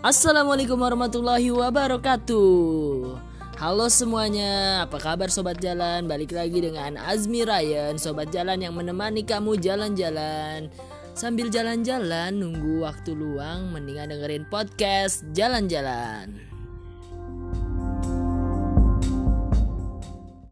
Assalamualaikum warahmatullahi wabarakatuh. Halo semuanya, apa kabar sobat jalan? Balik lagi dengan Azmi Ryan, sobat jalan yang menemani kamu jalan-jalan. Sambil jalan-jalan nunggu waktu luang mendingan dengerin podcast jalan-jalan.